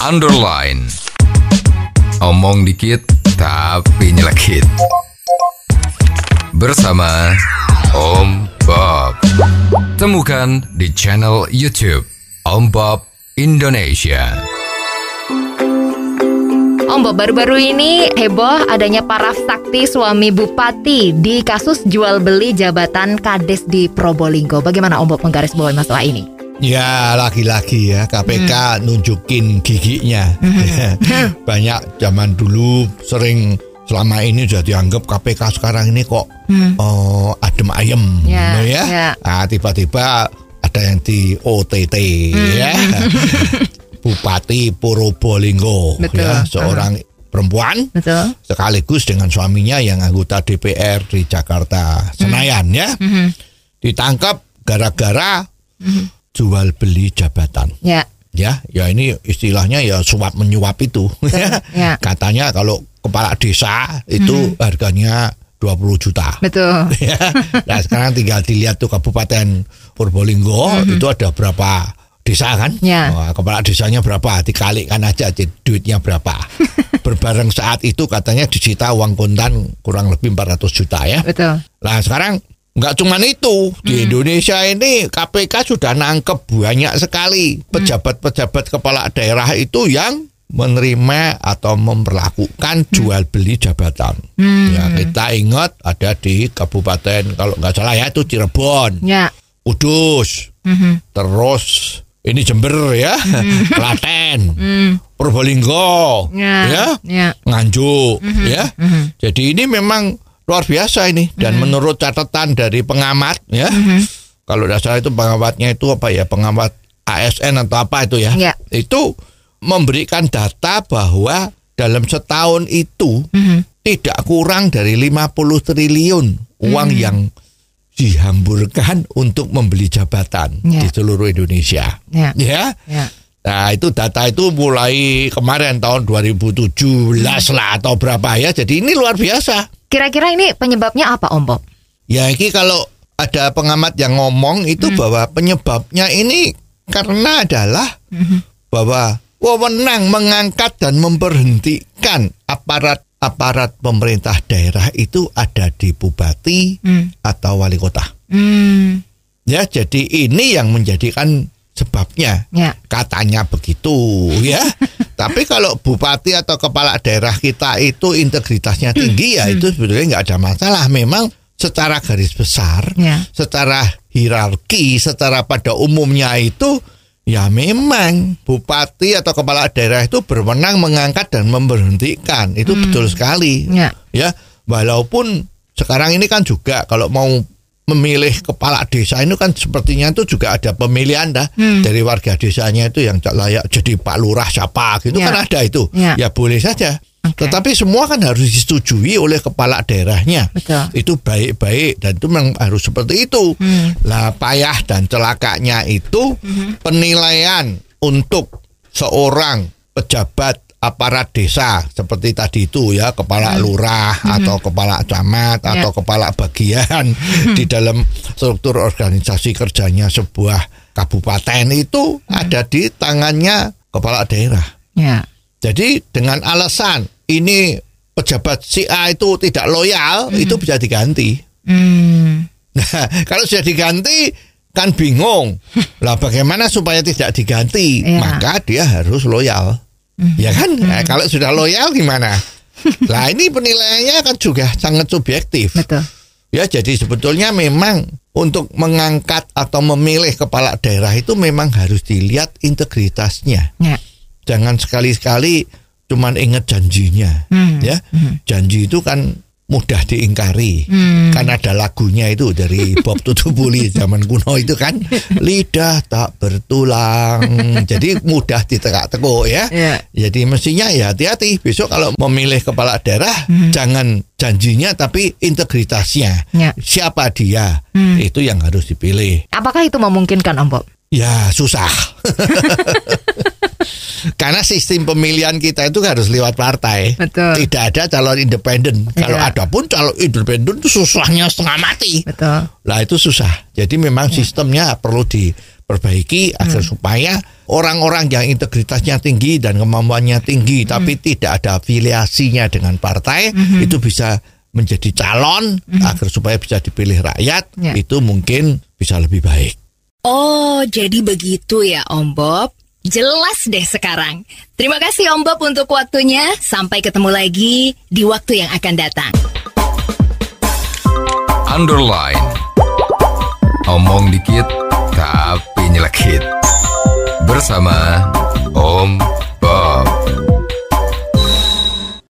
underline. Omong dikit tapi nyelekit. Bersama Om Bob. Temukan di channel YouTube Om Bob Indonesia. Om Bob, baru-baru ini heboh adanya paraf sakti suami bupati di kasus jual beli jabatan kades di Probolinggo. Bagaimana Om Bob menggarisbawahi masalah ini? Ya lagi-lagi ya KPK nunjukin giginya. Banyak zaman dulu sering selama ini sudah dianggap KPK sekarang ini kok oh, adem ayem Ya, ya. ya. Nah, tiba-tiba ada yang di OTT ya. Bupati Purwobolinggo Betul. ya, seorang perempuan Betul. sekaligus dengan suaminya yang anggota DPR di Jakarta Senayan ya. Ditangkap gara-gara jual beli jabatan. Ya. Ya, ya ini istilahnya ya suap menyuap itu. ya. Katanya kalau kepala desa itu harganya 20 juta. Betul. ya. Nah, sekarang tinggal dilihat tuh Kabupaten Purbolinggo itu ada berapa desa kan? Ya. Wah, kepala desanya berapa? Dikalikan aja duitnya berapa. Berbareng saat itu katanya disita uang kontan kurang lebih 400 juta ya. Betul. Nah sekarang nggak cuma itu di Indonesia ini KPK sudah nangkep banyak sekali pejabat-pejabat kepala daerah itu yang menerima atau memperlakukan jual beli jabatan. Ya kita ingat ada di kabupaten kalau nggak salah ya itu Cirebon, Ya. Kudus, terus ini Jember ya, Klaten, Purbolinggo, Ya. ya, Ya. Nganjuk ya. Jadi ini memang luar biasa ini dan menurut catatan dari pengamat ya. Kalau tidak salah itu pengamatnya itu apa ya? Pengamat ASN atau apa itu ya? Ya. Itu memberikan data bahwa dalam setahun itu tidak kurang dari 50 triliun uang yang dihamburkan untuk membeli jabatan Ya. di seluruh Indonesia. Ya. Ya. Ya. Nah itu data itu mulai kemarin tahun 2017 lah atau berapa ya. Jadi ini luar biasa. Kira-kira ini penyebabnya apa Om Bob? Ya ini kalau ada pengamat yang ngomong itu bahwa penyebabnya ini karena adalah bahwa wewenang mengangkat dan memberhentikan aparat aparat pemerintah daerah itu ada di bupati atau wali kota. Hmm. Ya jadi ini yang menjadikan sebabnya Ya. katanya begitu ya. Tapi kalau bupati atau kepala daerah kita itu integritasnya tinggi ya itu sebetulnya nggak ada masalah. Memang secara garis besar, Ya. secara hierarki, secara pada umumnya itu ya memang bupati atau kepala daerah itu berwenang mengangkat dan memberhentikan. Itu betul sekali. Ya. Ya, walaupun sekarang ini kan juga kalau mau memilih kepala desa itu kan sepertinya itu juga ada pemilihan dah dari warga desanya itu yang layak jadi Pak Lurah siapa gitu Ya. kan ada itu. Ya. Ya boleh saja. Oke. Tetapi semua kan harus disetujui oleh kepala daerahnya. Betul. Itu baik-baik dan itu memang harus seperti itu. Lah payah dan celakanya itu penilaian untuk seorang pejabat aparat desa seperti tadi itu ya kepala lurah atau kepala camat Ya. atau kepala bagian di dalam struktur organisasi kerjanya sebuah kabupaten itu ada di tangannya kepala daerah. Ya. Jadi dengan alasan ini pejabat si A itu tidak loyal, itu bisa diganti. Hmm. Nah, kalau sudah diganti kan bingung. Lah bagaimana supaya tidak diganti? Iya. Maka dia harus loyal. Ya kan? Nah, kalau sudah loyal gimana? Lah ini penilaiannya kan juga sangat subjektif. Betul. Ya, jadi sebetulnya memang untuk mengangkat atau memilih kepala daerah itu memang harus dilihat integritasnya Ya. jangan sekali-sekali cuman ingat janjinya ya janji itu kan mudah diingkari. Kan ada lagunya itu dari Bob Tutubuli zaman kuno itu kan. Lidah tak bertulang. Jadi mudah ditekak-tekuk ya. Iya. jadi mestinya ya hati-hati. Besok kalau memilih kepala daerah jangan janjinya tapi integritasnya. Ya. siapa dia? Itu yang harus dipilih. Apakah itu memungkinkan Om Bob? Ya susah. Karena sistem pemilihan kita itu harus lewat partai. Betul. Tidak ada calon independen. Kalau Iya. ada pun calon independen itu susahnya setengah mati. Betul. Lah itu susah. Jadi memang sistemnya perlu perbaiki agar supaya orang-orang yang integritasnya tinggi dan kemampuannya tinggi tapi tidak ada afiliasinya dengan partai itu bisa menjadi calon agar supaya bisa dipilih rakyat Ya. itu mungkin bisa lebih baik. Oh, jadi begitu ya Om Bob. Jelas deh sekarang. Terima kasih Om Bob untuk waktunya. Sampai ketemu lagi di waktu yang akan datang. Underline. Omong dikit tapi nyelekit. Bersama Om